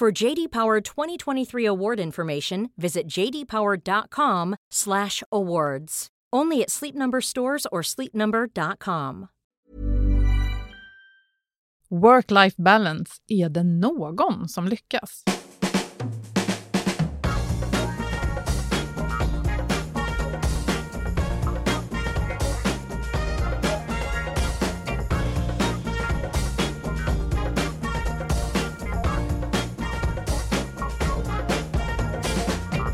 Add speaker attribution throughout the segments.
Speaker 1: For JD Power 2023 award information, visit jdpower.com/awards. Only at Sleep Number stores or sleepnumber.com.
Speaker 2: Work-life balance, är det någon som lyckas?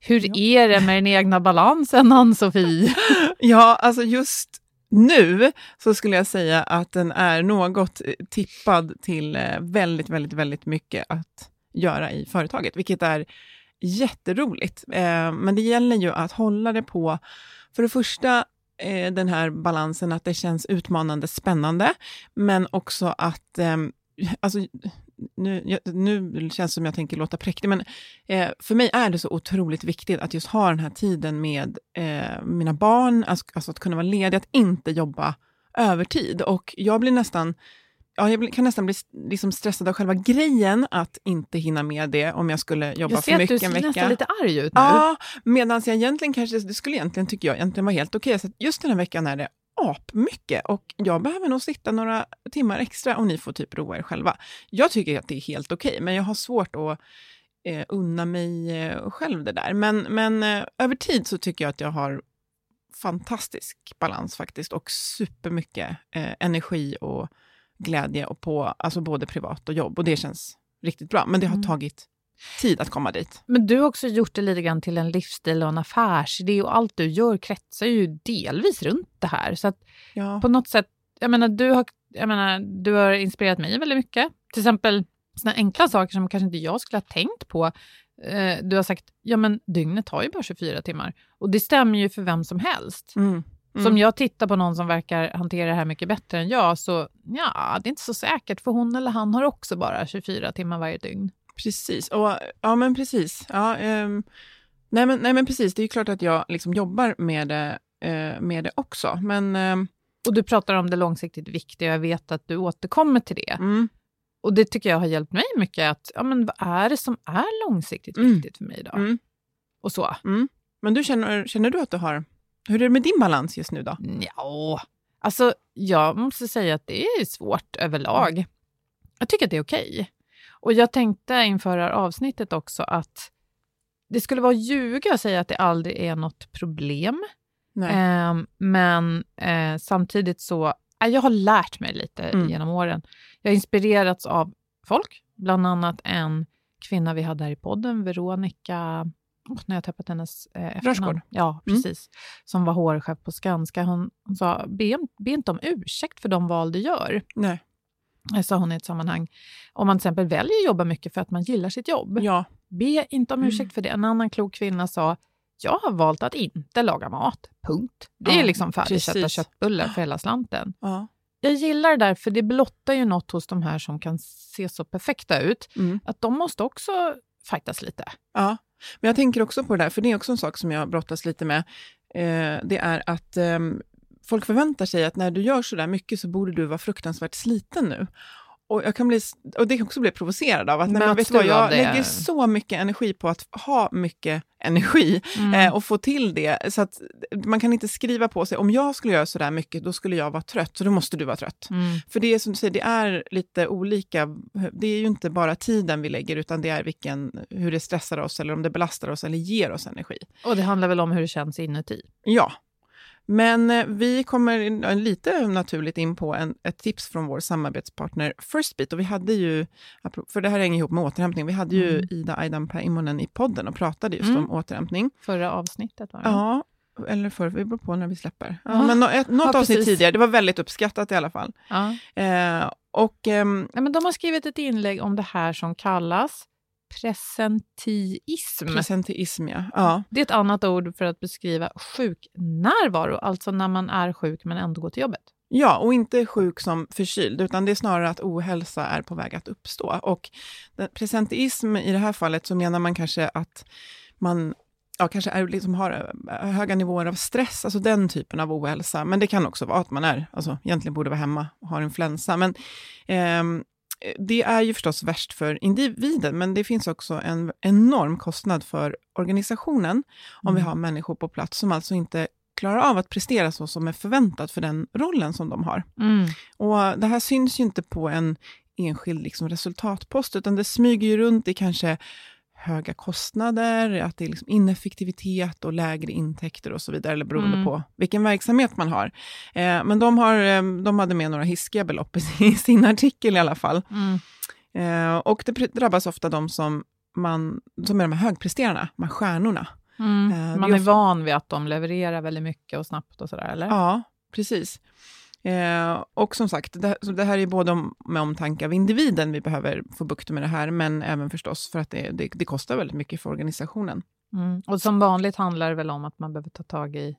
Speaker 2: Hur
Speaker 3: Ja.
Speaker 2: är det med den egna balansen, Ann-Sofie?
Speaker 3: Ja, alltså just nu så skulle jag säga att den är något eh, tippad till eh, väldigt, väldigt, väldigt mycket att göra i företaget, vilket är jätteroligt. Eh, Men det gäller ju att hålla det på, för det första, den här balansen att det känns utmanande, spännande, men också att Alltså, nu, jag- nu känns det som jag tänker låta präktig, men eh, för mig är det så otroligt viktigt att just ha den här tiden med eh, mina barn, alltså, alltså att kunna vara ledig, att inte jobba övertid. Och jag blir nästan, ja, jag kan nästan bli liksom stressad av själva grejen att inte hinna med det om jag skulle jobba
Speaker 2: Jag ser
Speaker 3: för
Speaker 2: att du
Speaker 3: mycket en
Speaker 2: ser
Speaker 3: vecka.
Speaker 2: nästan lite arg ut nu.
Speaker 3: Ja, medan jag egentligen kanske, det skulle egentligen, tycker jag, egentligen vara helt okej. Så att just den här veckan är det apmycket och jag behöver nog sitta några timmar extra och ni får typ roa er själva. Jag tycker att det är helt okej, men jag har svårt att eh, unna mig eh, själv det där. Men, men eh, över tid så tycker jag att jag har fantastisk balans faktiskt och supermycket eh, energi och glädje och på alltså både privat och jobb och det känns riktigt bra. Men det har
Speaker 2: Mm.
Speaker 3: tagit tid att komma dit.
Speaker 2: Men du har också gjort det lite grann till en livsstil och en affärsidé och allt du gör kretsar ju delvis runt det här. Så att
Speaker 3: Ja.
Speaker 2: på något sätt, jag menar, du har, jag menar, du har inspirerat mig väldigt mycket. Till exempel såna enkla saker som kanske inte jag skulle ha tänkt på. Eh, du har sagt, ja men dygnet har ju bara 24 timmar. Och det stämmer ju för vem som helst.
Speaker 3: Mm.
Speaker 2: Så om jag tittar på någon som verkar hantera det här mycket bättre än jag, så ja, det är inte så säkert, för hon eller han har också bara 24 timmar varje dygn.
Speaker 3: Precis. Och, ja, men precis. Ja, ehm, nej, men, nej, men precis. Det är klart att jag liksom jobbar med det, eh, med det också. Men ehm,
Speaker 2: Och du pratar om det långsiktigt viktiga, jag vet att du återkommer till det.
Speaker 3: mm,
Speaker 2: Och det tycker jag har hjälpt mig mycket, att ja, men vad är det som är långsiktigt
Speaker 3: Mm.
Speaker 2: viktigt för mig då?
Speaker 3: mm,
Speaker 2: Och så.
Speaker 3: mm. Men du känner, känner du att du har... Hur är det med din balans just nu då?
Speaker 2: Ja, alltså jag måste säga att det är svårt överlag. Jag tycker att det är okej. Och jag tänkte inför det här avsnittet också att det skulle vara att ljuga att säga att det aldrig är något problem. Ehm, men eh, samtidigt så, eh, jag har lärt mig lite
Speaker 3: Mm.
Speaker 2: genom åren. Jag har inspirerats av folk, bland annat en kvinna vi hade här i podden, Veronica, oh, när jag tappat hennes eh, efternamn.
Speaker 3: Rörsgård.
Speaker 2: Ja,
Speaker 3: Mm.
Speaker 2: precis. Som var HR-chef på Skanska. Hon, hon sa, be, be inte om ursäkt för de val du gör,
Speaker 3: Nej.
Speaker 2: Eh, sa hon i ett sammanhang. Om man till exempel väljer att jobba mycket för att man gillar sitt jobb,
Speaker 3: Ja,
Speaker 2: be inte om
Speaker 3: Mm.
Speaker 2: ursäkt för det. En annan klok kvinna sa, jag har valt att inte laga mat, punkt. Det är
Speaker 3: Ja,
Speaker 2: liksom färdigköpta köttbullar för hela slanten.
Speaker 3: ja.
Speaker 2: Jag gillar det där, för det blottar ju något hos de här som kan se så perfekta ut,
Speaker 3: Mm.
Speaker 2: att de måste också fightas lite.
Speaker 3: Ja, men jag tänker också på det där, för det är också en sak som jag brottas lite med. Eh, det är att ehm, folk förväntar sig att när du gör så där mycket så borde du vara fruktansvärt sliten nu. Och, jag kan bli, och det kan också bli provocerad av att men
Speaker 2: Möts
Speaker 3: vet vad, jag lägger så mycket energi på att ha mycket energi
Speaker 2: Mm.
Speaker 3: eh, och få till det. Så att man kan inte skriva på sig, om jag skulle göra så där mycket, då skulle jag vara trött, så då måste du vara trött.
Speaker 2: Mm.
Speaker 3: För det är som du säger, det är lite olika. Det är ju inte bara tiden vi lägger, utan det är vilken, hur det stressar oss, eller om det belastar oss eller ger oss energi.
Speaker 2: Och det handlar väl om hur det känns inuti.
Speaker 3: Ja. Men eh, vi kommer eh, lite naturligt in på en, ett tips från vår samarbetspartner Firstbeat. Och vi hade ju, för det här hänger ihop med återhämtning, vi hade ju
Speaker 2: Mm.
Speaker 3: Ida Aidanpää Immonen i podden och pratade just
Speaker 2: Mm.
Speaker 3: om återhämtning.
Speaker 2: Förra avsnittet var det.
Speaker 3: Ja, eller för, det beror på när vi släpper. Ja,
Speaker 2: Ja.
Speaker 3: men nå- ett, något
Speaker 2: Ja,
Speaker 3: avsnitt tidigare, det var väldigt uppskattat i alla fall.
Speaker 2: Ja.
Speaker 3: Eh, och ehm,
Speaker 2: Ja, men de har skrivit ett inlägg om det här som kallas presentiism.
Speaker 3: presenteism, ja. ja.
Speaker 2: Det är ett annat ord för att beskriva sjuknärvaro, alltså när man är sjuk men ändå går till jobbet.
Speaker 3: Ja, och inte sjuk som förkyld, utan det är snarare att ohälsa är på väg att uppstå. Och den, presenteism i det här fallet så menar man kanske att man ja, kanske är, liksom har eh, höga nivåer av stress, alltså den typen av ohälsa. Men det kan också vara att man är, alltså egentligen borde vara hemma och har influensa. Men ehm, det är ju förstås värst för individen, men det finns också en enorm kostnad för organisationen om vi
Speaker 2: Mm.
Speaker 3: har människor på plats som alltså inte klarar av att prestera så som är förväntat för den rollen som de har.
Speaker 2: Mm.
Speaker 3: Och det här syns ju inte på en enskild liksom resultatpost, utan det smyger ju runt i kanske höga kostnader, att det är liksom ineffektivitet och lägre intäkter och så vidare, eller beroende
Speaker 2: Mm.
Speaker 3: på vilken verksamhet man har. Eh, men de, har, eh, de hade med några hiskiga belopp i sin- artikel i alla fall.
Speaker 2: Mm.
Speaker 3: Eh, och det drabbas ofta de som, man, som är de här högpresterarna, de här stjärnorna.
Speaker 2: Mm.
Speaker 3: Eh,
Speaker 2: Man
Speaker 3: är
Speaker 2: är
Speaker 3: ofta-
Speaker 2: van vid att de levererar väldigt mycket och snabbt och sådär, eller?
Speaker 3: Ja, precis. Eh, och som sagt, det, så det här är både om, med omtanke av individen vi behöver få bukt med det här, men även förstås för att det, det, det kostar väldigt mycket för organisationen.
Speaker 2: Mm. Och som vanligt handlar det väl om att man behöver ta tag i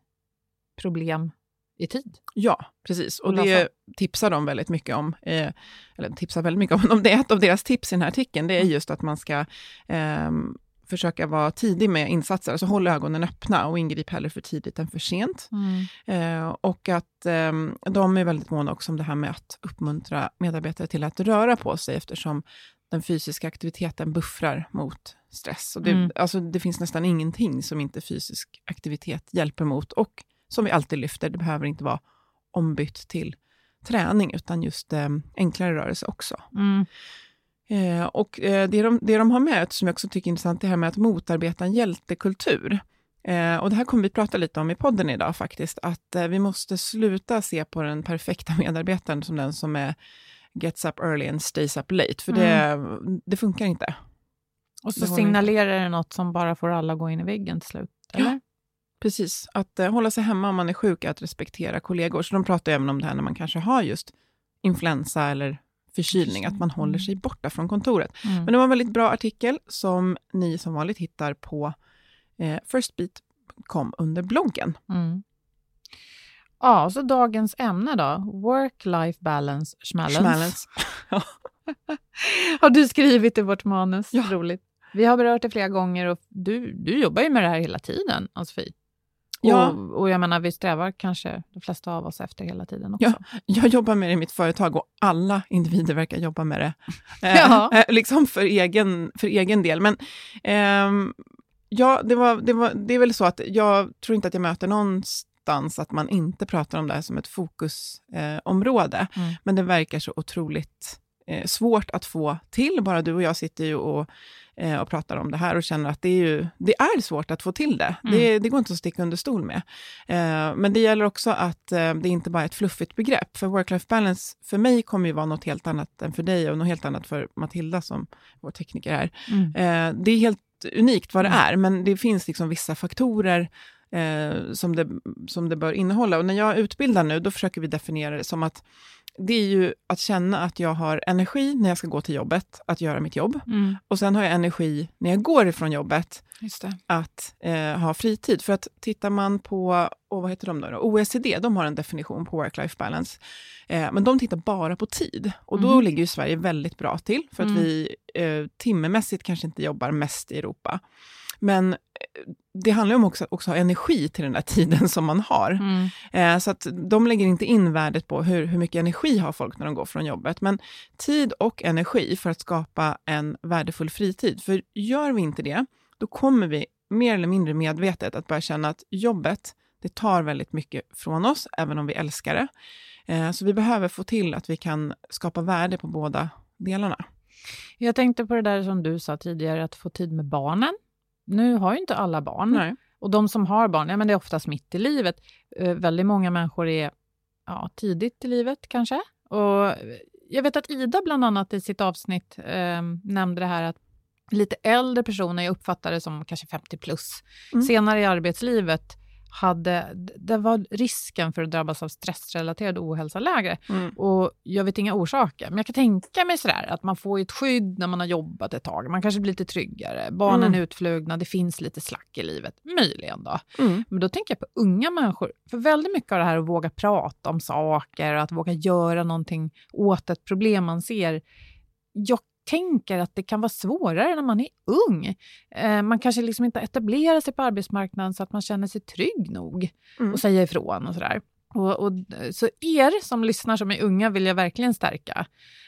Speaker 2: problem i tid.
Speaker 3: Ja, precis. Och
Speaker 2: Och
Speaker 3: det tipsar de väldigt mycket om. Eh, eller tipsar väldigt mycket om. Det är ett av deras tips i den här artikeln. Det är just att man ska ehm, försöka vara tidig med insatser. Alltså håll ögonen öppna och ingrip hellre för tidigt än för sent. Eh, och att eh, de är väldigt måna också om det här med att uppmuntra medarbetare till att röra på sig eftersom den fysiska aktiviteten buffrar mot stress. Och det,
Speaker 2: Mm.
Speaker 3: alltså, det finns nästan ingenting som inte fysisk aktivitet hjälper mot. Och som vi alltid lyfter, det behöver inte vara ombytt till träning, utan just eh, enklare rörelse också.
Speaker 2: Mm.
Speaker 3: Eh, och eh, det, de, det de har med, som jag också tycker är intressant, det här med att motarbeta en hjältekultur. Eh, och det här kommer vi prata lite om i podden idag faktiskt, att eh, vi måste sluta se på den perfekta medarbetaren som den som är gets up early and stays up late, för det, det funkar inte.
Speaker 2: Och så
Speaker 3: Det
Speaker 2: signalerar det något som bara får alla gå in i väggen till slut.
Speaker 3: Ja.
Speaker 2: Eller?
Speaker 3: Precis, att eh, hålla sig hemma om man är sjuk, att respektera kollegor. Så de pratar även om det här när man kanske har just influensa eller förkylning, att man håller sig borta från kontoret.
Speaker 2: Mm.
Speaker 3: Men det var en väldigt bra artikel som ni som vanligt hittar på eh, firstbeat.com under bloggen.
Speaker 2: Mm. Ja, så dagens ämne då. Work-life balance, schmallens. Har du skrivit i vårt manus?
Speaker 3: Ja.
Speaker 2: Roligt. Vi har berört det flera gånger och du, du jobbar ju med det här hela tiden, Ann-Sofie.
Speaker 3: Ja.
Speaker 2: Och, och jag menar, vi strävar kanske de flesta av oss efter hela tiden också.
Speaker 3: Ja. Jag jobbar med det i mitt företag och alla individer verkar jobba med det. Eh,
Speaker 2: Ja.
Speaker 3: eh, liksom för egen, för egen del. Men ehm, ja, det, var, det, var, det är väl så att jag tror inte att jag möter någonstans att man inte pratar om det här som ett fokusområde. Eh.
Speaker 2: Mm.
Speaker 3: Men det verkar så otroligt eh, svårt att få till. Bara du och jag sitter ju och, eh, och pratar om det här och känner att det är, ju, det är svårt att få till det. Mm. det. Det går inte att sticka under stol med. Eh, men det gäller också att eh, det inte bara är ett fluffigt begrepp. För work-life balance för mig kommer ju vara något helt annat än för dig och något helt annat för Matilda som vår tekniker är. Mm. Eh, det är helt unikt vad det mm. är, men det finns liksom vissa faktorer eh, som, det, som det bör innehålla. Och när jag utbildar nu, då försöker vi definiera det som att det är ju att känna att jag har energi när jag ska gå till jobbet, att göra mitt jobb. Mm. Och sen har jag energi när jag går ifrån jobbet, att eh, ha fritid. För att tittar man på, och vad heter de då, OECD, de har en definition på work-life balance. Eh, men de tittar bara på tid. Och då mm. ligger ju Sverige väldigt bra till, för att mm. vi eh, timmemässigt kanske inte jobbar mest i Europa. Men eh, det handlar om också, också ha energi till den där tiden som man har. Mm. Eh, så att de lägger inte in värdet på hur, hur mycket energi har folk när de går från jobbet. Men tid och energi för att skapa en värdefull fritid. För gör vi inte det, då kommer vi mer eller mindre medvetet att börja känna att jobbet, det tar väldigt mycket från oss, även om vi älskar det. Eh, så vi behöver få till att vi kan skapa värde på båda delarna.
Speaker 2: Jag tänkte på det där som du sa tidigare, att få tid med barnen nu har ju inte alla barn. Nej. Och de som har barn, ja, men det är oftast mitt i livet. Uh, väldigt många människor är ja, tidigt i livet kanske. Och jag vet att Ida bland annat i sitt avsnitt eh, nämnde det här att lite äldre personer, jag uppfattar det som kanske 50 plus, mm. senare i arbetslivet hade, det var risken för att drabbas av stressrelaterad ohälsa lägre. Mm. Och jag vet inga orsaker, men jag kan tänka mig sådär att man får ett skydd när man har jobbat ett tag. Man kanske blir lite tryggare, barnen mm. är utflugna, det finns lite slack i livet. Möjligen då. Mm. Men då tänker jag på unga människor. För väldigt mycket av det här att våga prata om saker, att våga göra någonting åt ett problem man ser. Jag tänker att det kan vara svårare när man är ung. Eh, man kanske liksom inte etablerar sig på arbetsmarknaden så att man känner sig trygg nog mm. och säga ifrån och sådär. Och, och, så er som lyssnar som är unga vill jag verkligen stärka.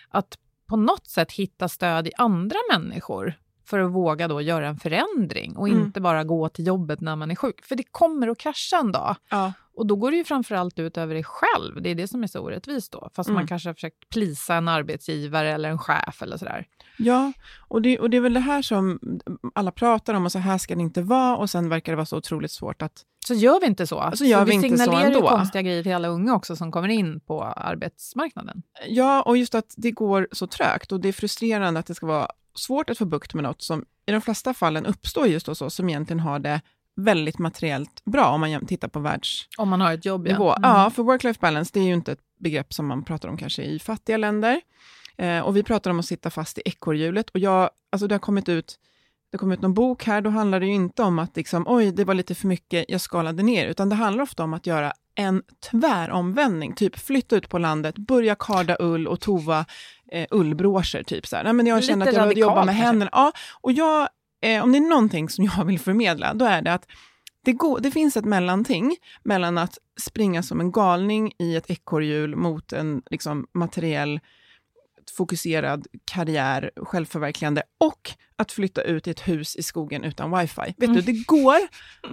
Speaker 2: Att på något sätt hitta stöd i andra människor för att våga då göra en förändring och mm. inte bara gå till jobbet när man är sjuk. För det kommer att krascha en dag. Ja. Och då går det ju framförallt ut över dig själv. Det är det som är så orättvist då. Fast mm. man kanske har försökt plisa en arbetsgivare eller en chef eller sådär.
Speaker 3: Ja, och det, och det är väl det här som alla pratar om och så här ska det inte vara och sen verkar det vara så otroligt svårt att...
Speaker 2: Så gör vi inte så.
Speaker 3: Så gör så vi, vi inte signalerar
Speaker 2: ju konstiga grejer till alla unga också som kommer in på arbetsmarknaden.
Speaker 3: Ja, och just att det går så trögt och det är frustrerande att det ska vara svårt att få bukt med något som i de flesta fallen uppstår just hos oss som egentligen har det väldigt materiellt bra om man tittar på världsnivå.
Speaker 2: Om man har ett jobb, ja.
Speaker 3: Mm. Ja, för work-life balance, det är ju inte ett begrepp som man pratar om kanske i fattiga länder. Eh, och vi pratar om att sitta fast i ekorrhjulet. Och jag, alltså det har kommit ut det kom ut någon bok här, då handlar det ju inte om att liksom, oj, det var lite för mycket, jag skalade ner, utan det handlar ofta om att göra en tväromvändning, typ flytta ut på landet, börja karda ull och tova eh, ullbroscher, typ så här. Nej, men jag känner att jag vill jobba med händerna. Ja, och jag, eh, om det är någonting som jag vill förmedla, då är det att det, går, det finns ett mellanting mellan att springa som en galning i ett ekorrhjul mot en liksom, materiell fokuserad karriär, självförverkligande och att flytta ut i ett hus i skogen utan wifi. Vet mm. du, det går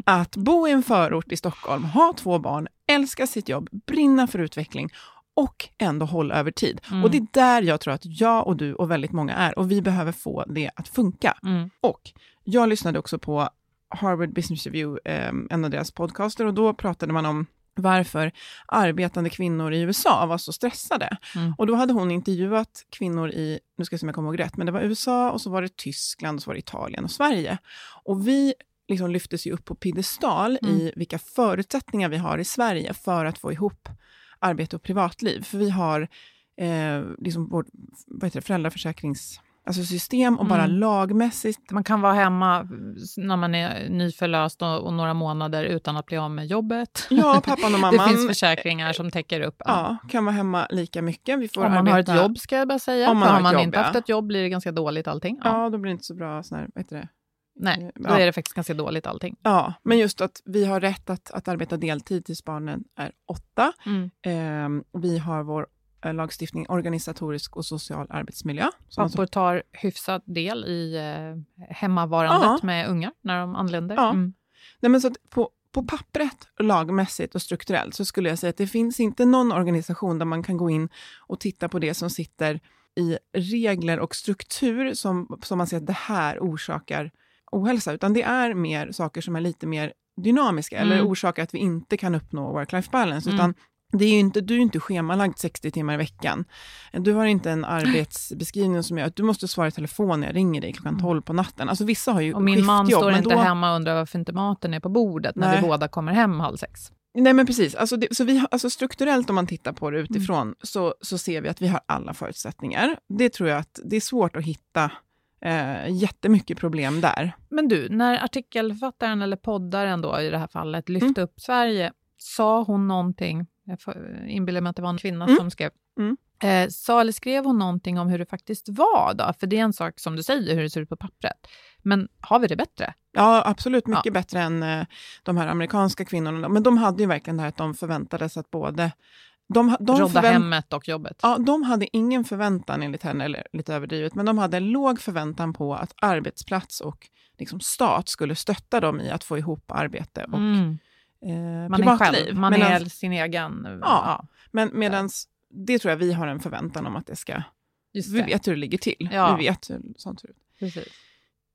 Speaker 3: att bo i en förort i Stockholm, ha två barn, älska sitt jobb, brinna för utveckling och ändå hålla över tid. Mm. Och det är där jag tror att jag och du och väldigt många är och vi behöver få det att funka. Mm. Och jag lyssnade också på Harvard Business Review, eh, en av deras podcaster, och då pratade man om varför arbetande kvinnor i USA var så stressade. Mm. Och då hade hon intervjuat kvinnor i, nu ska jag se om jag kommer ihåg rätt, men det var USA och så var det Tyskland, och så var det Italien och Sverige. Och vi liksom lyftes ju upp på piedestal mm. i vilka förutsättningar vi har i Sverige för att få ihop arbete och privatliv. För vi har eh, liksom vår vad heter det, föräldraförsäkrings alltså system och bara mm. lagmässigt.
Speaker 2: Man kan vara hemma när man är nyförlöst och, och, några månader utan att bli av med jobbet.
Speaker 3: Ja, pappan och mamman.
Speaker 2: det finns försäkringar som täcker upp.
Speaker 3: Ja, ja kan vara hemma lika mycket.
Speaker 2: Vi får om man arbeta. har ett jobb ska jag bara säga. Om man har man jobb, inte ja. haft ett jobb blir det ganska dåligt allting.
Speaker 3: Ja, ja då blir det inte så bra sån här, vad heter det?
Speaker 2: Nej, då är det faktiskt ganska dåligt allting.
Speaker 3: Ja, men just att vi har rätt att, att arbeta deltid tills barnen är åtta. Mm. Eh, vi har vår Eh, lagstiftning, organisatorisk och social arbetsmiljö.
Speaker 2: Pappor tar hyfsad del i eh, hemmavarandet ja. med unga när de anländer.
Speaker 3: Ja. Mm. Nej, men så på, på pappret, lagmässigt och strukturellt så skulle jag säga att det finns inte någon organisation där man kan gå in och titta på det som sitter i regler och struktur som, som man ser att det här orsakar ohälsa, utan det är mer saker som är lite mer dynamiska
Speaker 2: Mm.
Speaker 3: eller orsakar att vi inte kan uppnå work-life balance.
Speaker 2: Mm.
Speaker 3: Utan det är inte, du är inte schemalagd 60 timmar i veckan. Du har inte en arbetsbeskrivning som gör att du måste svara i telefon när jag ringer dig klockan 12 på natten. Alltså vissa har ju
Speaker 2: Och min man står inte
Speaker 3: då-
Speaker 2: hemma och undrar varför inte maten är på bordet när
Speaker 3: Nej.
Speaker 2: vi båda kommer hem halv sex.
Speaker 3: Nej men precis, alltså, det, så vi alltså strukturellt om man tittar på det utifrån
Speaker 2: Mm.
Speaker 3: så, så ser vi att vi har alla förutsättningar. Det tror jag att det är svårt att hitta eh, jättemycket problem där.
Speaker 2: Men du, när artikelförfattaren eller poddaren då i det här fallet lyfte
Speaker 3: Mm.
Speaker 2: upp Sverige, sa hon någonting, jag får- inbillar mig att det var en kvinna
Speaker 3: Mm.
Speaker 2: som skrev,
Speaker 3: Mm.
Speaker 2: eh, sa eller skrev hon någonting om hur det faktiskt var då? För det är en sak som du säger, hur det ser ut på pappret. Men har vi det bättre?
Speaker 3: Ja, absolut mycket bättre än eh, de här amerikanska kvinnorna. Men de hade ju verkligen det här att de förväntades att både... De, de
Speaker 2: Rodda hemmet och jobbet.
Speaker 3: Ja, de hade ingen förväntan enligt henne, eller lite överdrivet, men de hade en låg förväntan på att arbetsplats och liksom stat skulle stötta dem i att få ihop arbete och
Speaker 2: Mm.
Speaker 3: eh,
Speaker 2: Man är
Speaker 3: privatliv.
Speaker 2: själv, man
Speaker 3: Medans-
Speaker 2: är sin egen...
Speaker 3: Ja. Men medans, det tror jag vi har en förväntan om att det ska...
Speaker 2: just
Speaker 3: Vi
Speaker 2: det.
Speaker 3: vet hur det ligger till.
Speaker 2: Ja.
Speaker 3: Vi vet hur sånt ser ut.
Speaker 2: Precis.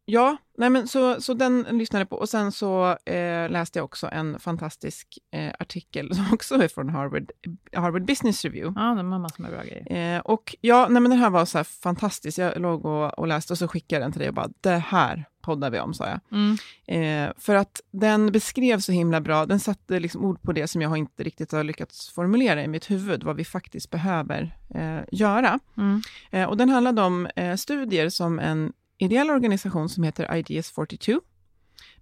Speaker 3: Ja, nej men så, så den lyssnade jag på. Och sen så eh, läste jag också en fantastisk eh, artikel som också är från Harvard, Harvard Business Review.
Speaker 2: Ja, de har massor med bra grejer.
Speaker 3: Eh, och ja, nej men den här var så här fantastisk. Jag låg och, och läste och så skickade jag den till dig och bara, det här poddar vi om, sa jag.
Speaker 2: Mm.
Speaker 3: Eh, för att den beskrev så himla bra, den satte liksom ord på det som jag inte riktigt har lyckats formulera i mitt huvud, vad vi faktiskt behöver eh, göra.
Speaker 2: Mm.
Speaker 3: Eh, och den handlade om studier som en ideell organisation som heter Ideas 42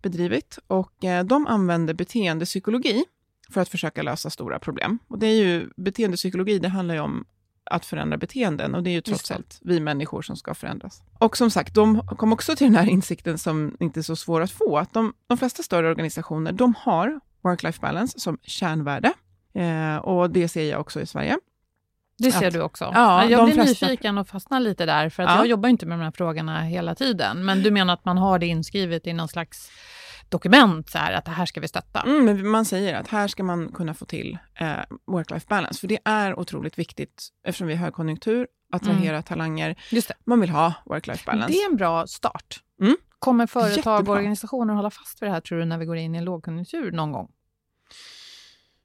Speaker 3: bedrivit. Och eh, de använder beteendepsykologi för att försöka lösa stora problem. Och det är ju, beteendepsykologi, det handlar ju om att förändra beteenden och det är ju trots allt vi människor som ska förändras. Och som sagt, de kom också till den här insikten som inte är så svår att få, att de, de flesta större organisationer, de har work-life balance som kärnvärde. Eh, och det ser jag också i Sverige.
Speaker 2: Det ser
Speaker 3: Att-
Speaker 2: du också.
Speaker 3: Ja,
Speaker 2: jag blir
Speaker 3: flesta-
Speaker 2: nyfiken och fastnar lite där, för att
Speaker 3: Ja.
Speaker 2: jag jobbar inte med de här frågorna hela tiden. Men du menar att man har det inskrivet i någon slags dokument, så här, att det här ska vi stötta?
Speaker 3: Mm, men man säger att här ska man kunna få till eh, work-life balance, för det är otroligt viktigt eftersom vi har högkonjunktur, attrahera talanger.
Speaker 2: Just det.
Speaker 3: Man vill ha work-life balance.
Speaker 2: Det är en bra start.
Speaker 3: Mm.
Speaker 2: Kommer företag
Speaker 3: Jättebra.
Speaker 2: och organisationer hålla fast vid det här, tror du, när vi går in i en lågkonjunktur någon gång?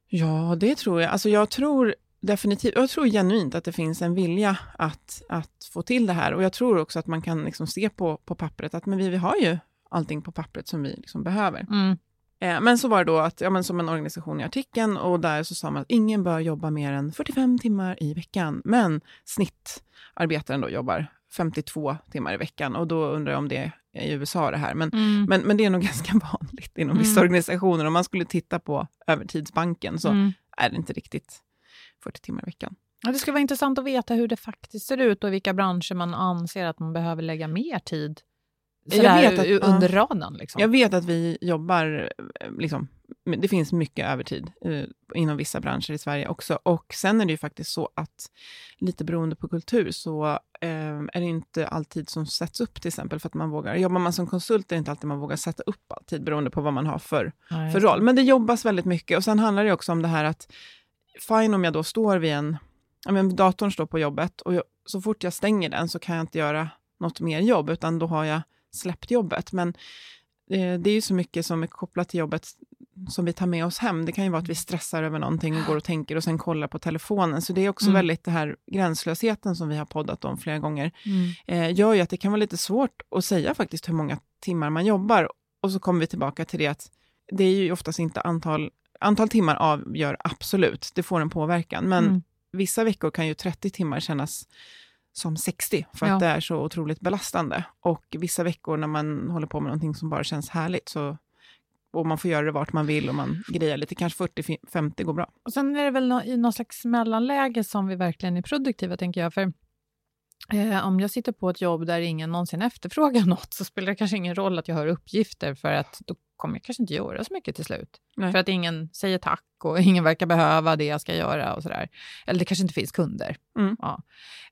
Speaker 3: Ja, det tror jag. Alltså jag tror definitivt, jag tror genuint att det finns en vilja att, att få till det här. Och jag tror också att man kan liksom se på, på pappret att men vi, vi har ju allting på pappret som vi liksom behöver.
Speaker 2: Mm.
Speaker 3: Eh, men så var det då att, ja, men som en organisation i artikeln, och där så sa man att ingen bör jobba mer än 45 timmar i veckan. Men snittarbetaren då jobbar 52 timmar i veckan. Och då undrar jag om det är i USA det här. Men,
Speaker 2: Mm.
Speaker 3: men, men det är nog ganska vanligt inom vissa
Speaker 2: Mm.
Speaker 3: organisationer. Om man skulle titta på övertidsbanken så
Speaker 2: Mm.
Speaker 3: är det inte riktigt 40 timmar i veckan.
Speaker 2: Ja, det skulle vara intressant att veta hur det faktiskt ser ut och i vilka branscher man anser att man behöver lägga mer tid
Speaker 3: Jag vet att-
Speaker 2: under radarn. Liksom.
Speaker 3: Jag vet att vi jobbar, eh, liksom, det finns mycket övertid eh, inom vissa branscher i Sverige också. Och sen är det ju faktiskt så att, lite beroende på kultur, så eh, är det inte alltid som sätts upp till exempel för att man vågar. Jobbar man som konsult är det inte alltid man vågar sätta upp alltid, beroende på vad man har för,
Speaker 2: Nej,
Speaker 3: för roll. Men det jobbas väldigt mycket. Och sen handlar det också om det här att, fine om jag då står vid en, ja, men datorn står på jobbet och jag, så fort jag stänger den så kan jag inte göra något mer jobb, utan då har jag släppt jobbet. Men eh, det är ju så mycket som är kopplat till jobbet som vi tar med oss hem. Det kan ju vara att vi stressar över någonting och går och tänker och sen kollar på telefonen. Så det är också
Speaker 2: Mm.
Speaker 3: väldigt det här gränslösheten som vi har poddat om flera gånger,
Speaker 2: Mm.
Speaker 3: eh, gör ju att det kan vara lite svårt att säga faktiskt hur många timmar man jobbar. Och så kommer vi tillbaka till det att det är ju oftast inte antal, antal timmar avgör absolut, det får en påverkan. Men
Speaker 2: Mm.
Speaker 3: vissa veckor kan ju 30 timmar kännas som 60, för
Speaker 2: Ja.
Speaker 3: att det är så otroligt belastande. Och vissa veckor när man håller på med någonting som bara känns härligt, så, och man får göra det vart man vill och man grejar lite, kanske 40-50 går bra.
Speaker 2: Och sen är det väl nå- i någon slags mellanläge som vi verkligen är produktiva, tänker jag. För eh, om jag sitter på ett jobb där ingen någonsin efterfrågar något så spelar det kanske ingen roll att jag har uppgifter för att då kommer jag kanske inte göra så mycket till slut.
Speaker 3: Nej.
Speaker 2: För att ingen säger tack och ingen verkar behöva det jag ska göra och sådär. Eller det kanske inte finns kunder.
Speaker 3: Mm.
Speaker 2: Ja.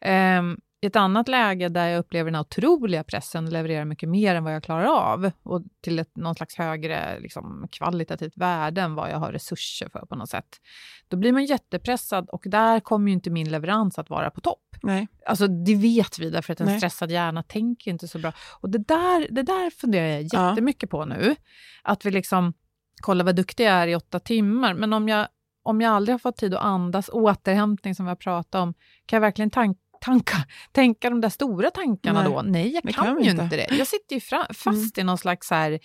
Speaker 2: Ehm, i ett annat läge där jag upplever den otroliga pressen att leverera mycket mer än vad jag klarar av och till ett, någon slags högre liksom, kvalitativt värde än vad jag har resurser för på något sätt. Då blir man jättepressad och där kommer ju inte min leverans att vara på topp.
Speaker 3: Nej.
Speaker 2: Alltså det vet vi därför att en
Speaker 3: Nej.
Speaker 2: stressad hjärna tänker inte så bra. Och det där, det där funderar jag
Speaker 3: Ja.
Speaker 2: jättemycket på nu. Att vi liksom, kolla vad duktig jag är i åtta timmar, men om jag, om jag aldrig har fått tid att andas, återhämtning som vi har pratat om, kan jag verkligen tank, tanka, tänka de där stora tankarna
Speaker 3: Nej,
Speaker 2: då? Nej, jag
Speaker 3: det
Speaker 2: kan,
Speaker 3: kan
Speaker 2: ju
Speaker 3: inte.
Speaker 2: inte det. Jag sitter ju fra, fast i någon slags så här,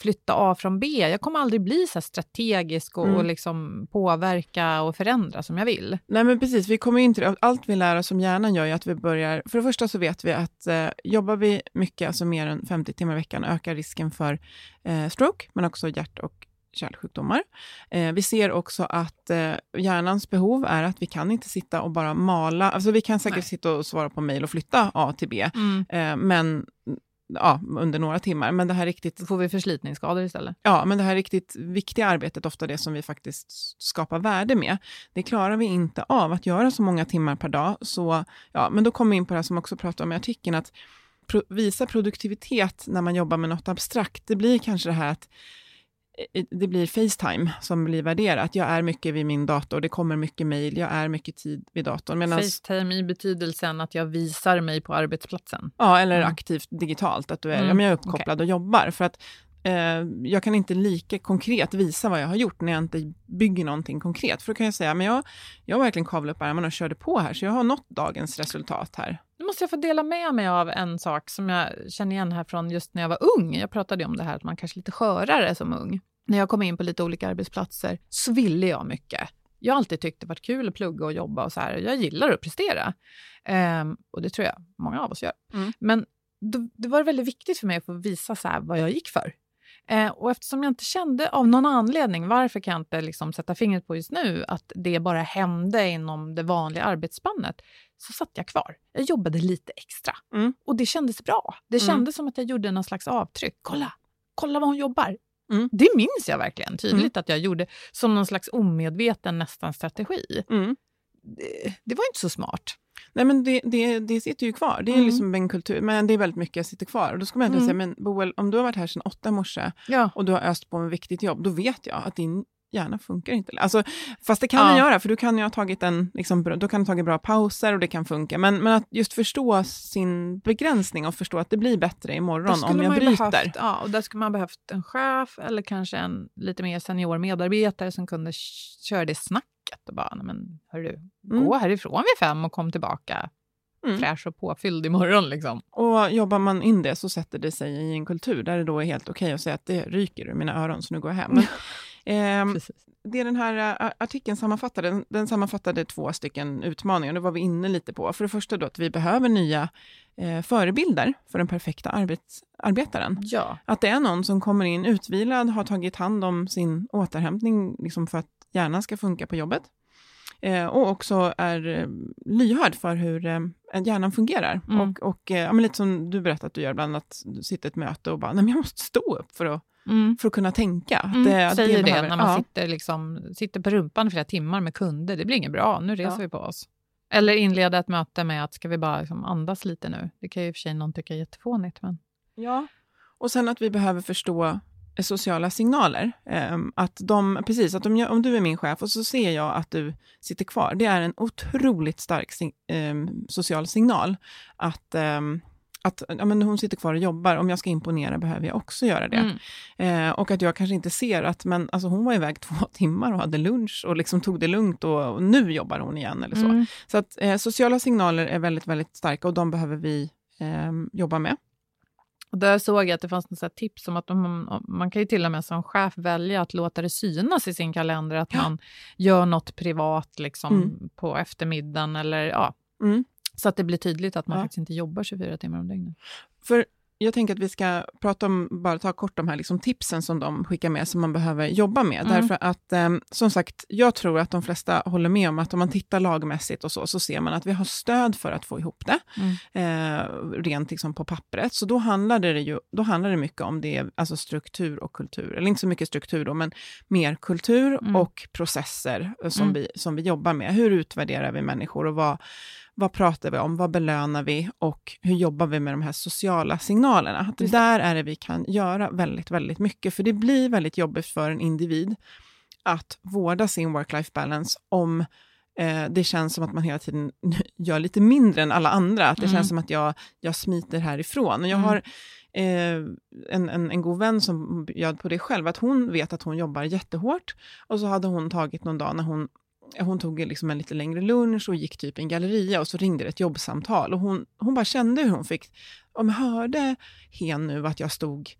Speaker 2: flytta A från B. Jag kommer aldrig bli så här strategisk och,
Speaker 3: Mm.
Speaker 2: och liksom påverka och förändra som jag vill.
Speaker 3: Nej men precis, vi kommer in till det. Allt vi lär oss som hjärnan gör ju att vi börjar, för det första så vet vi att eh, jobbar vi mycket, alltså mer än 50 timmar i veckan, ökar risken för eh, stroke, men också hjärt och kärlsjukdomar. Eh, vi ser också att eh, hjärnans behov är att vi kan inte sitta och bara mala, alltså vi kan säkert
Speaker 2: Nej.
Speaker 3: sitta och svara på mejl och flytta A till B,
Speaker 2: Mm.
Speaker 3: eh, men ja, under några timmar. Men det här riktigt
Speaker 2: Då får vi förslitningsskador istället.
Speaker 3: Ja, men det här riktigt viktiga arbetet, ofta det som vi faktiskt skapar värde med, det klarar vi inte av att göra så många timmar per dag. Så, ja, men då kommer vi in på det här som också pratar om i artikeln, att pro visa produktivitet när man jobbar med något abstrakt, det blir kanske det här att det blir Facetime som blir värderat. Jag är mycket vid min dator, det kommer mycket mejl, jag är mycket tid vid datorn. Medans,
Speaker 2: Facetime i betydelsen att jag visar mig på arbetsplatsen.
Speaker 3: Ja, eller
Speaker 2: Mm.
Speaker 3: aktivt digitalt, att du är,
Speaker 2: Mm,
Speaker 3: ja, men jag är uppkopplad och jobbar. För att eh, jag kan inte lika konkret visa vad jag har gjort när jag inte bygger någonting konkret. För då kan jag säga, men jag, jag verkligen kavlat upp ärmarna och körde på här, så jag har nått dagens resultat här.
Speaker 2: Nu måste jag få dela med mig av en sak som jag känner igen här från just när jag var ung. Jag pratade om det här att man kanske är lite skörare som ung. När jag kom in på lite olika arbetsplatser så ville jag mycket. Jag har alltid tyckt det varit kul att plugga och jobba och så här. Jag gillar att prestera. Ehm, och det tror jag många av oss gör.
Speaker 3: Mm.
Speaker 2: Men då, det var väldigt viktigt för mig att få visa så vad jag gick för. Eh, och eftersom jag inte kände av någon anledning, varför kan jag inte liksom sätta fingret på just nu, att det bara hände inom det vanliga arbetsspannet, så satt jag kvar. Jag jobbade lite extra.
Speaker 3: Mm.
Speaker 2: Och det kändes bra. Det
Speaker 3: Mm.
Speaker 2: kändes som att jag gjorde någon slags avtryck. Kolla, kolla vad hon jobbar.
Speaker 3: Mm.
Speaker 2: Det minns jag verkligen tydligt att jag gjorde som någon slags omedveten nästan strategi. Det, det var inte så smart.
Speaker 3: Nej, men det, det, det sitter ju kvar. Det är
Speaker 2: Mm.
Speaker 3: liksom en kultur, men det är väldigt mycket som sitter kvar. Och då ska man egentligen
Speaker 2: Mm.
Speaker 3: säga, men Boel, om du har varit här sedan åtta i morse
Speaker 2: Ja.
Speaker 3: och du har öst på med viktigt jobb, då vet jag att din hjärna funkar inte. Alltså, fast det kan
Speaker 2: Ja.
Speaker 3: den göra, för du kan ju ha tagit en, liksom, då kan du tagit bra pauser och det kan funka. Men, men att just förstå sin begränsning och förstå att det blir bättre imorgon om jag bryter.
Speaker 2: Behövt, ja, och där skulle man behövt en chef eller kanske en lite mer senior medarbetare som kunde köra det snacket och bara, "Nej, men hörru,
Speaker 3: Mm.
Speaker 2: gå härifrån vid fem och kom tillbaka
Speaker 3: Mm.
Speaker 2: fräsch och påfylld imorgon. Liksom.
Speaker 3: Och jobbar man in det så sätter det sig i en kultur där det då är helt okej att säga att det ryker ur mina öron, så nu går jag hem. Men,
Speaker 2: Precis.
Speaker 3: det den här ä, artikeln sammanfattade, den, den sammanfattade två stycken utmaningar, det var vi inne lite på. För det första då att vi behöver nya eh, förebilder för den perfekta arbets, arbetaren.
Speaker 2: Ja.
Speaker 3: Att det är någon som kommer in utvilad, har tagit hand om sin återhämtning liksom för att hjärnan ska funka på jobbet. Eh, och också är eh, lyhörd för hur eh, hjärnan fungerar.
Speaker 2: Mm.
Speaker 3: Och, och eh, ja, lite som du berättade att du gör ibland, att du sitter i ett möte och bara, nej men jag måste stå upp för att,
Speaker 2: Mm.
Speaker 3: för att kunna tänka. Att
Speaker 2: Mm,
Speaker 3: det, att
Speaker 2: säger det,
Speaker 3: behöver-
Speaker 2: när man
Speaker 3: ja.
Speaker 2: sitter, liksom, sitter på rumpan i flera timmar med kunder. Det blir inget bra, nu reser
Speaker 3: Ja.
Speaker 2: vi på oss. Eller inleda ett möte med att ska vi bara liksom andas lite nu. Det kan ju i och för sig någon tycka är jättefånigt. Men...
Speaker 3: Ja, och sen att vi behöver förstå eh, sociala signaler. Ehm, att de, precis, att om, om du är min chef och så ser jag att du sitter kvar, det är en otroligt stark ehm, social signal. Att, ehm, att ja, men hon sitter kvar och jobbar, om jag ska imponera behöver jag också göra det.
Speaker 2: Mm.
Speaker 3: Eh, och att jag kanske inte ser att men, alltså, hon var iväg två timmar och hade lunch och liksom tog det lugnt och, och nu jobbar hon igen. eller så.
Speaker 2: Mm.
Speaker 3: Så att eh, sociala signaler är väldigt, väldigt starka och de behöver vi ehm, jobba med.
Speaker 2: Och där såg jag att det fanns något tips om att man, man kan ju till och med som chef välja att låta det synas i sin kalender att
Speaker 3: Ja.
Speaker 2: man gör något privat liksom,
Speaker 3: Mm.
Speaker 2: på eftermiddagen. Eller, ja,
Speaker 3: Mm.
Speaker 2: så att det blir tydligt att man
Speaker 3: Ja.
Speaker 2: faktiskt inte jobbar 24 timmar om dygnet.
Speaker 3: För jag tänker att vi ska prata om, bara ta kort de här liksom tipsen som de skickar med som man behöver jobba med.
Speaker 2: Mm.
Speaker 3: Därför att, eh, som sagt, jag tror att de flesta håller med om att om man tittar lagmässigt och så, så ser man att vi har stöd för att få ihop det,
Speaker 2: Mm.
Speaker 3: eh, rent liksom på pappret. Så då handlar det ju då handlar det mycket om det, alltså struktur och kultur. Eller inte så mycket struktur då, men mer kultur
Speaker 2: Mm.
Speaker 3: och processer eh, som,
Speaker 2: Mm.
Speaker 3: vi, som vi jobbar med. Hur utvärderar vi människor och vad, vad pratar vi om, vad belönar vi och hur jobbar vi med de här sociala signalerna. Att där är det vi kan göra väldigt, väldigt mycket, för det blir väldigt jobbigt för en individ att vårda sin work-life balance om eh, det känns som att man hela tiden gör lite mindre än alla andra. Att det mm. känns som att jag, jag smiter härifrån. Och jag mm. har eh, en, en, en god vän som bjöd på det själv, att hon vet att hon jobbar jättehårt och så hade hon tagit någon dag när hon hon tog liksom en lite längre lunch och gick typ i en galleria och så ringde det ett jobbsamtal. Och hon, hon bara kände hur hon fick, om jag hörde hen nu att jag stod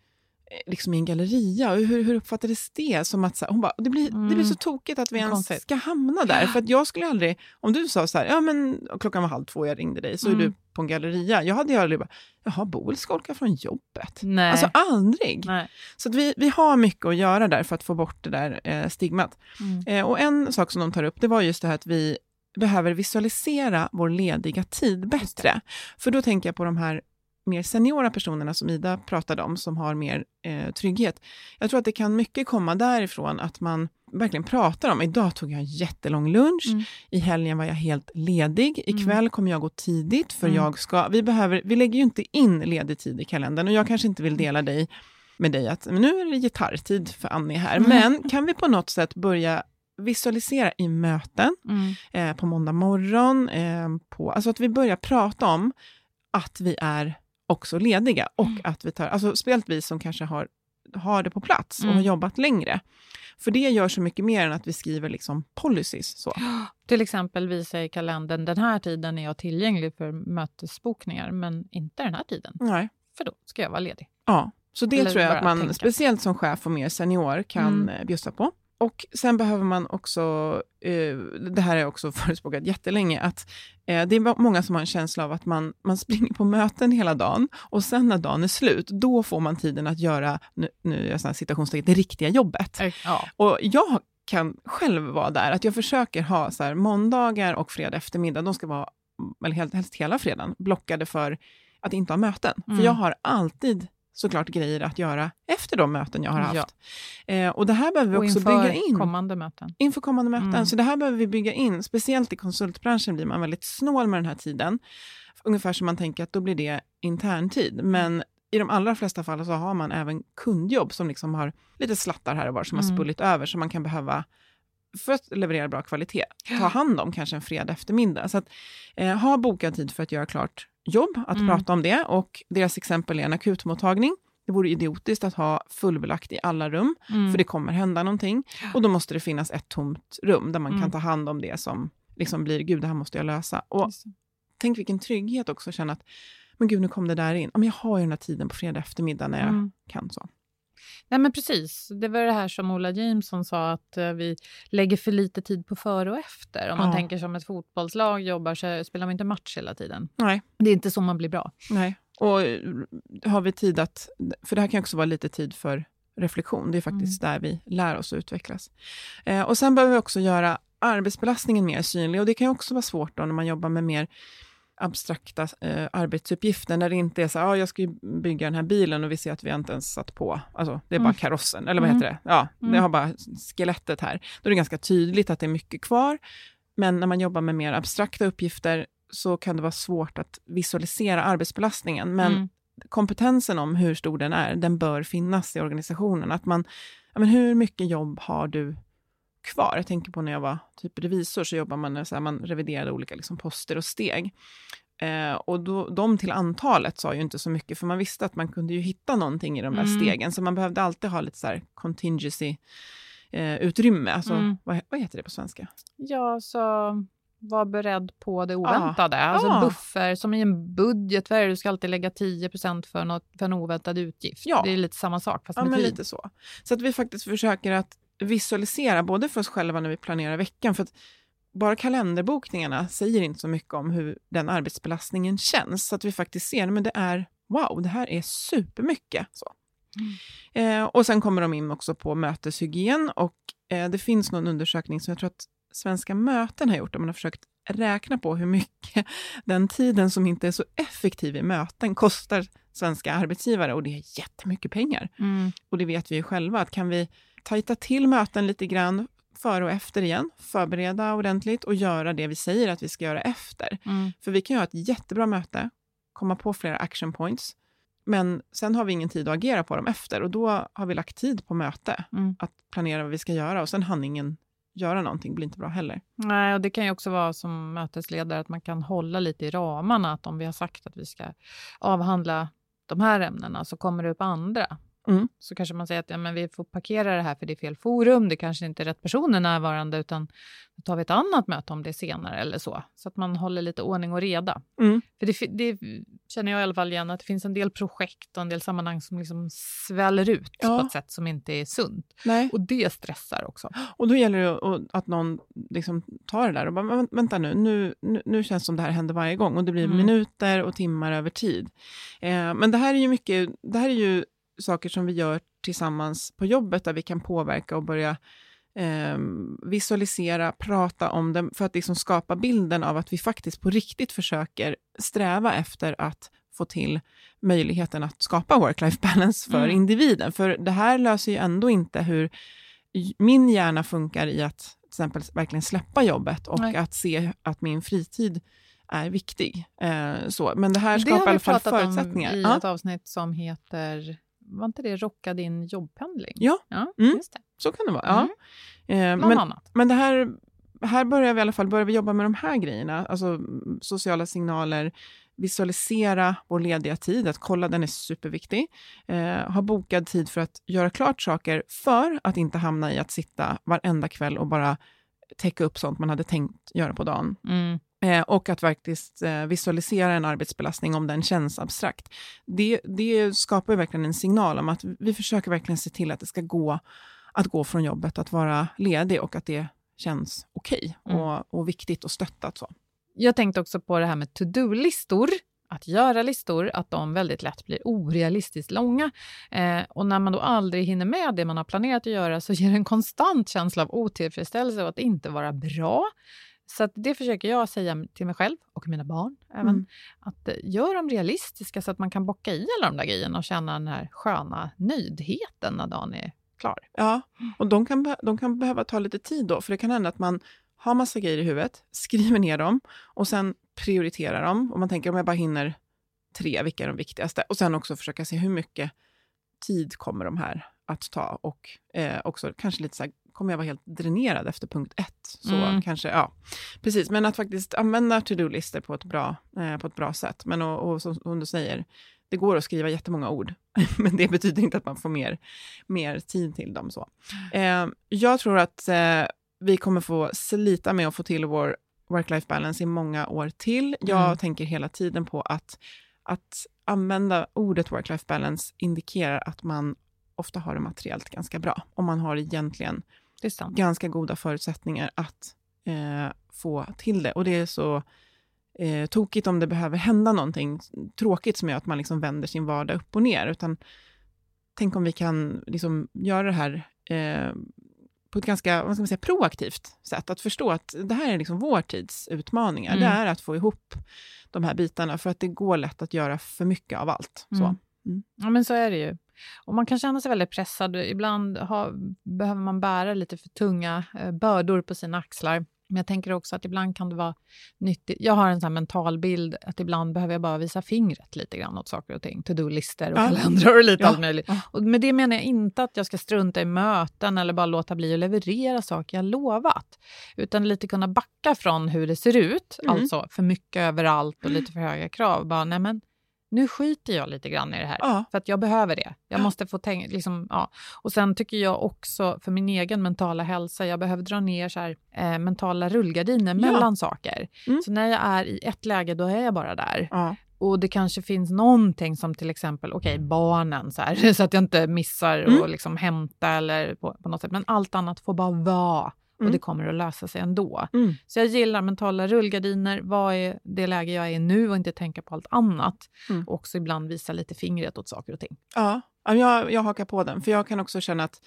Speaker 3: liksom i en galleria. Hur, hur uppfattades det? Som att, så hon bara, det, blir, mm. det blir så mm. tokigt att vi ens ska hamna där. För att jag skulle aldrig, om du sa så här, ja men klockan var halv två, jag ringde dig, så mm. är du på en galleria. Jag hade ju aldrig bara, jaha, Boel skolkar från jobbet.
Speaker 2: Nej.
Speaker 3: Alltså aldrig. Nej. Så att vi, vi har mycket att göra där för att få bort det där eh, stigmat. Mm. Eh, och en sak som de tar upp, det var just det här att vi behöver visualisera vår lediga tid bättre. För då tänker jag på de här mer seniora personerna som Ida pratade om, som har mer eh, trygghet. Jag tror att det kan mycket komma därifrån att man verkligen pratar om, idag tog jag en jättelång lunch, mm. i helgen var jag helt ledig, ikväll mm. kommer jag gå tidigt för mm. jag ska, vi, behöver, vi lägger ju inte in ledig tid i kalendern och jag kanske inte vill dela dig med dig att nu är det gitarrtid för Annie här, mm. men kan vi på något sätt börja visualisera i möten, mm. eh, på måndag morgon, eh, på, alltså att vi börjar prata om att vi är också lediga och mm. att vi tar, alltså speciellt vi som kanske har, har det på plats och mm. har jobbat längre. För det gör så mycket mer än att vi skriver liksom policies. Så.
Speaker 2: Till exempel visa i kalendern, den här tiden är jag tillgänglig för mötesbokningar, men inte den här tiden.
Speaker 3: Nej.
Speaker 2: För då ska jag vara ledig.
Speaker 3: Ja, så det Eller tror jag att man, tänka. speciellt som chef och mer senior, kan mm. Eh, bjussa på. Och sen behöver man också, eh, det här har jag också förespråkat jättelänge, att eh, det är många som har en känsla av att man, man springer på möten hela dagen och sen när dagen är slut, då får man tiden att göra, nu, nu är jag citationstecken, det riktiga jobbet. Ja. Och jag kan själv vara där, att jag försöker ha så här, måndagar och fredag eftermiddag, de ska vara, eller helst, hela fredagen, blockade för att inte ha möten. Mm. För jag har alltid såklart grejer att göra efter de möten jag har haft. Ja. Eh, och det här behöver vi och också bygga in.
Speaker 2: kommande möten.
Speaker 3: Inför kommande möten. Mm. Så det här behöver vi bygga in. Speciellt i konsultbranschen blir man väldigt snål med den här tiden. Ungefär som man tänker att då blir det interntid. Men i de allra flesta fall så har man även kundjobb som liksom har lite slattar här och var som mm. har spullit över, som man kan behöva för att leverera bra kvalitet, ta hand om kanske en fredag eftermiddag. Så att, eh, ha bokad tid för att göra klart jobb att mm. prata om det och deras exempel är en akutmottagning. Det vore idiotiskt att ha fullbelagt i alla rum, mm. för det kommer hända någonting. Och då måste det finnas ett tomt rum där man mm. kan ta hand om det som liksom blir, gud, det här måste jag lösa. Och tänk vilken trygghet också att känna att, men gud, nu kom det där in. Men jag har ju den här tiden på fredag eftermiddag när jag mm. kan så.
Speaker 2: Nej, men precis. Det var det här som Ola Jameson sa, att uh, vi lägger för lite tid på före och efter. Om man ja. tänker som ett fotbollslag jobbar så spelar man inte match hela tiden.
Speaker 3: Nej.
Speaker 2: Det är inte så man blir bra.
Speaker 3: Nej, och eh, har vi tid att... För det här kan också vara lite tid för reflektion. Det är faktiskt mm. där vi lär oss att utvecklas. Eh, och sen behöver vi också göra arbetsbelastningen mer synlig och det kan också vara svårt då när man jobbar med mer abstrakta eh, arbetsuppgifter, när det inte är så ah, jag ska bygga den här bilen och vi ser att vi inte ens satt på, alltså det är mm. bara karossen, eller vad mm. heter det? Ja, mm. det har bara skelettet här. Då är det ganska tydligt att det är mycket kvar, men när man jobbar med mer abstrakta uppgifter så kan det vara svårt att visualisera arbetsbelastningen, men mm. kompetensen om hur stor den är, den bör finnas i organisationen. Att man, ja, men hur mycket jobb har du kvar. Jag tänker på när jag var typ revisor, så jobbar man, så här, man reviderade olika liksom, poster och steg. Eh, och då, de till antalet sa ju inte så mycket, för man visste att man kunde ju hitta någonting i de där mm. stegen, så man behövde alltid ha lite så här contingency eh, utrymme. Alltså, mm. vad, vad heter det på svenska?
Speaker 2: Ja, så var beredd på det oväntade. Ah. Alltså ah. buffer, som i en budget, vad är det? du ska alltid lägga 10 för, något, för en oväntad utgift. Ja. Det är lite samma sak, fast
Speaker 3: ja,
Speaker 2: med
Speaker 3: men
Speaker 2: tid.
Speaker 3: lite så. Så att vi faktiskt försöker att visualisera, både för oss själva när vi planerar veckan, för att bara kalenderbokningarna säger inte så mycket om hur den arbetsbelastningen känns, så att vi faktiskt ser, men det är wow, det här är supermycket. Så. Mm. Eh, och sen kommer de in också på möteshygien och eh, det finns någon undersökning som jag tror att Svenska möten har gjort, där man har försökt räkna på hur mycket den tiden som inte är så effektiv i möten kostar svenska arbetsgivare och det är jättemycket pengar. Mm. Och det vet vi ju själva, att kan vi tajta till möten lite grann, före och efter igen, förbereda ordentligt och göra det vi säger att vi ska göra efter.
Speaker 2: Mm.
Speaker 3: För vi kan ha ett jättebra möte, komma på flera action points, men sen har vi ingen tid att agera på dem efter och då har vi lagt tid på möte
Speaker 2: Mm.
Speaker 3: att planera vad vi ska göra och sen hann ingen göra någonting, blir inte bra heller.
Speaker 2: Nej, och det kan ju också vara som mötesledare att man kan hålla lite i ramarna. Att om vi har sagt att vi ska avhandla de här ämnena så kommer det upp andra.
Speaker 3: Mm.
Speaker 2: Så kanske man säger att ja, men vi får parkera det här för det är fel forum. Det kanske inte är rätt personer närvarande utan då tar vi ett annat möte om det senare eller så. Så att man håller lite ordning och reda.
Speaker 3: Mm.
Speaker 2: För det, det känner jag i alla fall igen att det finns en del projekt och en del sammanhang som liksom sväller ut
Speaker 3: Ja.
Speaker 2: på ett sätt som inte är sunt.
Speaker 3: Nej.
Speaker 2: Och det stressar också.
Speaker 3: Och då gäller det att, någon liksom tar det där och bara, "Men vänta nu, nu, nu, nu känns det som det här händer varje gång och det blir
Speaker 2: Mm.
Speaker 3: minuter och timmar över tid. Eh, men det här är ju mycket, det här är ju saker som vi gör tillsammans på jobbet där vi kan påverka och börja eh, visualisera, prata om det för att liksom skapa bilden av att vi faktiskt på riktigt försöker sträva efter att få till möjligheten att skapa work-life balance för
Speaker 2: Mm.
Speaker 3: individen. För det här löser ju ändå inte hur min hjärna funkar i att till exempel verkligen släppa jobbet och
Speaker 2: Nej.
Speaker 3: att se att min fritid är viktig. Eh, så. Men det här
Speaker 2: Det
Speaker 3: skapar
Speaker 2: har
Speaker 3: i alla
Speaker 2: vi
Speaker 3: fall
Speaker 2: pratat
Speaker 3: förutsättningar.
Speaker 2: om i
Speaker 3: Ja.
Speaker 2: ett avsnitt som heter, var inte det Rocka din jobbpendling?
Speaker 3: Ja,
Speaker 2: ja
Speaker 3: Mm.
Speaker 2: just det.
Speaker 3: så kan det vara. Ja. Eh,
Speaker 2: Bland
Speaker 3: men,
Speaker 2: annat.
Speaker 3: men det här, här börjar vi i alla fall börjar vi jobba med de här grejerna, alltså mm, sociala signaler, visualisera vår lediga tid, att kolla den är superviktig. Eh, ha bokad tid för att göra klart saker för att inte hamna i att sitta varenda kväll och bara täcka upp sånt man hade tänkt göra på dagen.
Speaker 2: Mm.
Speaker 3: Eh, och att faktiskt eh, visualisera en arbetsbelastning om den känns abstrakt. Det, det skapar verkligen en signal om att vi försöker verkligen se till att det ska gå att gå från jobbet, att vara ledig och att det känns okej
Speaker 2: Mm.
Speaker 3: och, och viktigt och stöttat. Så.
Speaker 2: Jag tänkte också på det här med to-do-listor. Att göra listor, att de väldigt lätt blir orealistiskt långa. Eh, och när man då aldrig hinner med det man har planerat att göra så ger det en konstant känsla av otillfredsställelse och att inte vara bra. Så det försöker jag säga till mig själv och mina barn även.
Speaker 3: Mm.
Speaker 2: Att eh, gör dem realistiska så att man kan bocka i alla de där grejerna och känna den här sköna nöjdheten när dagen är klar.
Speaker 3: Ja, och de kan, de kan behöva ta lite tid då, för det kan hända att man har massa grejer i huvudet, skriver ner dem och sen prioriterar dem. Och man tänker om jag bara hinner tre, vilka är de viktigaste? Och sen också försöka se hur mycket tid kommer de här att ta och eh, också kanske lite så här, kommer jag vara helt dränerad efter punkt ett? Så
Speaker 2: Mm.
Speaker 3: kanske, ja, precis. Men att faktiskt använda to-do-listor på, ett bra, eh, på ett bra sätt. Men och, och som, du säger, det går att skriva jättemånga ord, men det betyder inte att man får mer, mer tid till dem. Så. Eh, jag tror att eh, vi kommer få slita med att få till vår work-life balance i många år till. Jag
Speaker 2: Mm.
Speaker 3: tänker hela tiden på att, att använda ordet work-life balance indikerar att man ofta har det materiellt ganska bra. Och man har egentligen
Speaker 2: Det sant.
Speaker 3: ganska goda förutsättningar att eh, få till det. Och det är så eh, tokigt om det behöver hända någonting tråkigt som gör att man liksom vänder sin vardag upp och ner. Utan tänk om vi kan liksom göra det här eh, på ett ganska vad ska man säga, proaktivt sätt. Att förstå att det här är liksom vår tids utmaningar.
Speaker 2: Mm.
Speaker 3: Det är att få ihop de här bitarna, för att det går lätt att göra för mycket av allt. Så.
Speaker 2: Mm. Ja, men så är det ju. Och man kan känna sig väldigt pressad. Ibland ha, behöver man bära lite för tunga eh, bördor på sina axlar. Men jag tänker också att ibland kan det vara nyttigt. Jag har en sån mental bild att ibland behöver jag bara visa fingret lite grann åt saker och ting. To-do-listor och
Speaker 3: Ja.
Speaker 2: kalendrar och lite
Speaker 3: Ja.
Speaker 2: allt möjligt.
Speaker 3: Ja.
Speaker 2: Och med det menar jag inte att jag ska strunta i möten eller bara låta bli att leverera saker jag lovat. Utan lite kunna backa från hur det ser ut,
Speaker 3: Mm.
Speaker 2: alltså för mycket överallt och lite för höga krav. Bara, nej men, nu skiter jag lite grann i det här.
Speaker 3: Ja.
Speaker 2: För att jag behöver det. Jag
Speaker 3: Ja.
Speaker 2: måste få tänka, liksom, ja. Och sen tycker jag också för min egen mentala hälsa, jag behöver dra ner så här, eh, mentala rullgardiner mellan saker.
Speaker 3: Mm.
Speaker 2: Så när jag är i ett läge, då är jag bara där. Och det kanske finns någonting som till exempel, okej, barnen, så, här, så att jag inte missar
Speaker 3: Mm.
Speaker 2: liksom hämta eller på, på något sätt. Men allt annat får bara vara. Och
Speaker 3: Mm.
Speaker 2: det kommer att lösa sig ändå.
Speaker 3: Mm.
Speaker 2: Så jag gillar mentala rullgardiner. Vad är det läge jag är i nu och inte tänka på allt annat.
Speaker 3: Mm.
Speaker 2: Och också ibland visa lite fingret åt saker och ting.
Speaker 3: Ja, ja, jag, jag hakar på den. För jag kan också känna att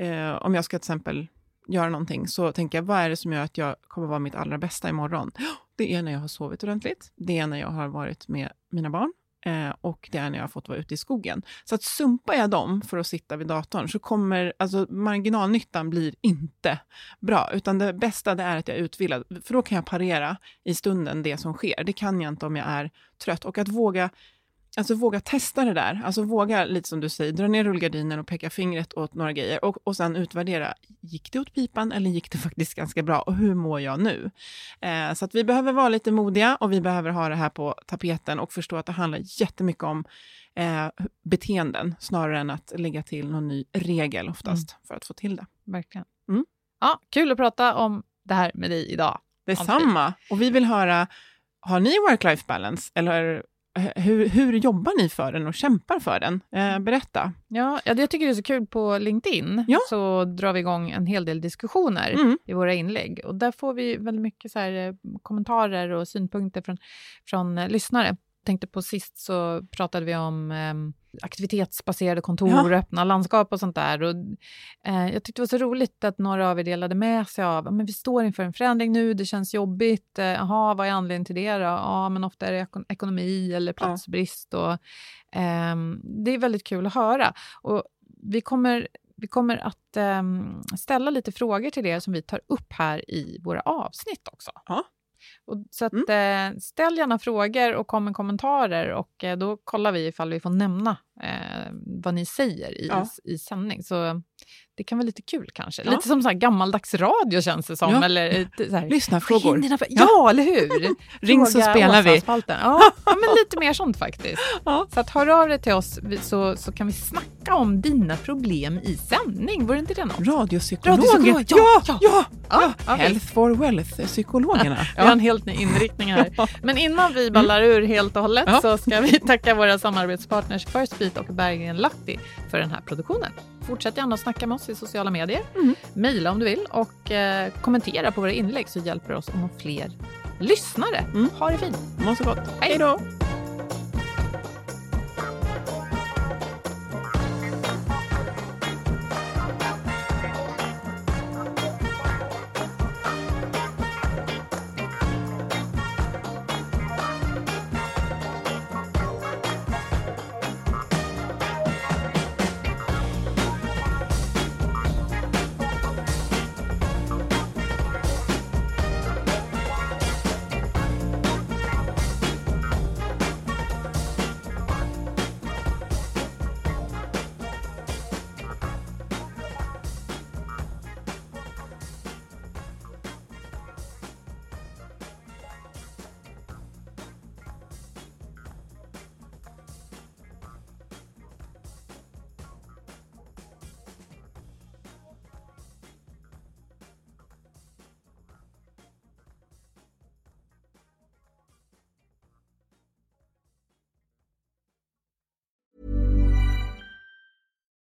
Speaker 3: eh, om jag ska till exempel göra någonting så tänker jag, vad är det som gör att jag kommer vara mitt allra bästa imorgon? Det är när jag har sovit ordentligt. Det är när jag har varit med mina barn eh, och det är när jag har fått vara ute i skogen. Så att sumpar jag dem för att sitta vid datorn så kommer alltså, marginalnyttan blir inte bra. Utan det bästa det är att jag är utvilad, för då kan jag parera i stunden det som sker. Det kan jag inte om jag är trött. Och att våga Alltså våga testa det där. Alltså våga, lite som du säger, dra ner rullgardinen och peka fingret åt några grejer och, och sen utvärdera. Gick det åt pipan eller gick det faktiskt ganska bra? Och hur mår jag nu? Eh, så att vi behöver vara lite modiga och vi behöver ha det här på tapeten och förstå att det handlar jättemycket om eh, beteenden snarare än att lägga till någon ny regel oftast mm. för att få till det.
Speaker 2: Verkligen. Mm. Ja, kul att prata om det här med dig idag.
Speaker 3: Detsamma. Och vi vill höra, har ni work-life balance eller hur, hur jobbar ni för den och kämpar för den? Eh, berätta.
Speaker 2: Ja, jag tycker det är så kul på LinkedIn, ja. så drar vi igång en hel del diskussioner mm. i våra inlägg. Och där får vi väldigt mycket så här, eh, kommentarer och synpunkter från, från eh, lyssnare. Tänkte på sist så pratade vi om eh, aktivitetsbaserade kontor, ja. öppna landskap och sånt där. Och, eh, jag tyckte det var så roligt att några av er delade med sig av men vi står inför en förändring nu, det känns jobbigt. Eh, vad är anledningen till det då? Ja, men ofta är det ekonomi eller platsbrist. Och, eh, det är väldigt kul att höra. Och vi kommer vi kommer att eh, ställa lite frågor till er som vi tar upp här i våra avsnitt också. Ja. Och, så att, mm. eh, ställ gärna frågor och kom med kommentarer och eh, då kollar vi ifall vi får nämna eh, vad ni säger i, ja. i sändning. Så det kan vara lite kul kanske. Ja. Lite som så här gammaldags radio känns det som.
Speaker 3: Ja.
Speaker 2: Eller, eh,
Speaker 3: så här, Lyssnarfrågor.
Speaker 2: Ja. ja, eller hur?
Speaker 3: Ring så spelar vi.
Speaker 2: Ja, ja, men lite mer sånt faktiskt. Ja. Så att hör av dig till oss så, så kan vi snacka om dina problem i sändning. Vore inte det något?
Speaker 3: Radiopsykologer. Ja, ja, ja, ja. ja. Health for wealth-psykologerna.
Speaker 2: vi har en helt ny inriktning här. Men innan vi ballar ur helt och hållet så ska vi tacka våra samarbetspartners First Beat och Berggren Lahti för den här produktionen. Fortsätt gärna att snacka med oss i sociala medier. Mm. Mejla om du vill och eh, kommentera på våra inlägg så hjälper det oss att nå fler lyssnare. Mm. Ha det fint.
Speaker 3: Må så gott. Hej då!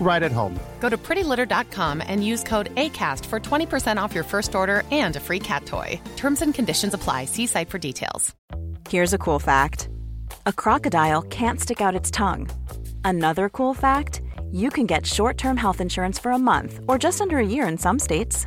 Speaker 4: right at home.
Speaker 5: Go to prettylitter.com and use code ACAST for 20% off your first order and a free cat toy. Terms and conditions apply. See site for details.
Speaker 6: Here's a cool fact a crocodile can't stick out its tongue. Another cool fact you can get short term health insurance for a month or just under a year in some states.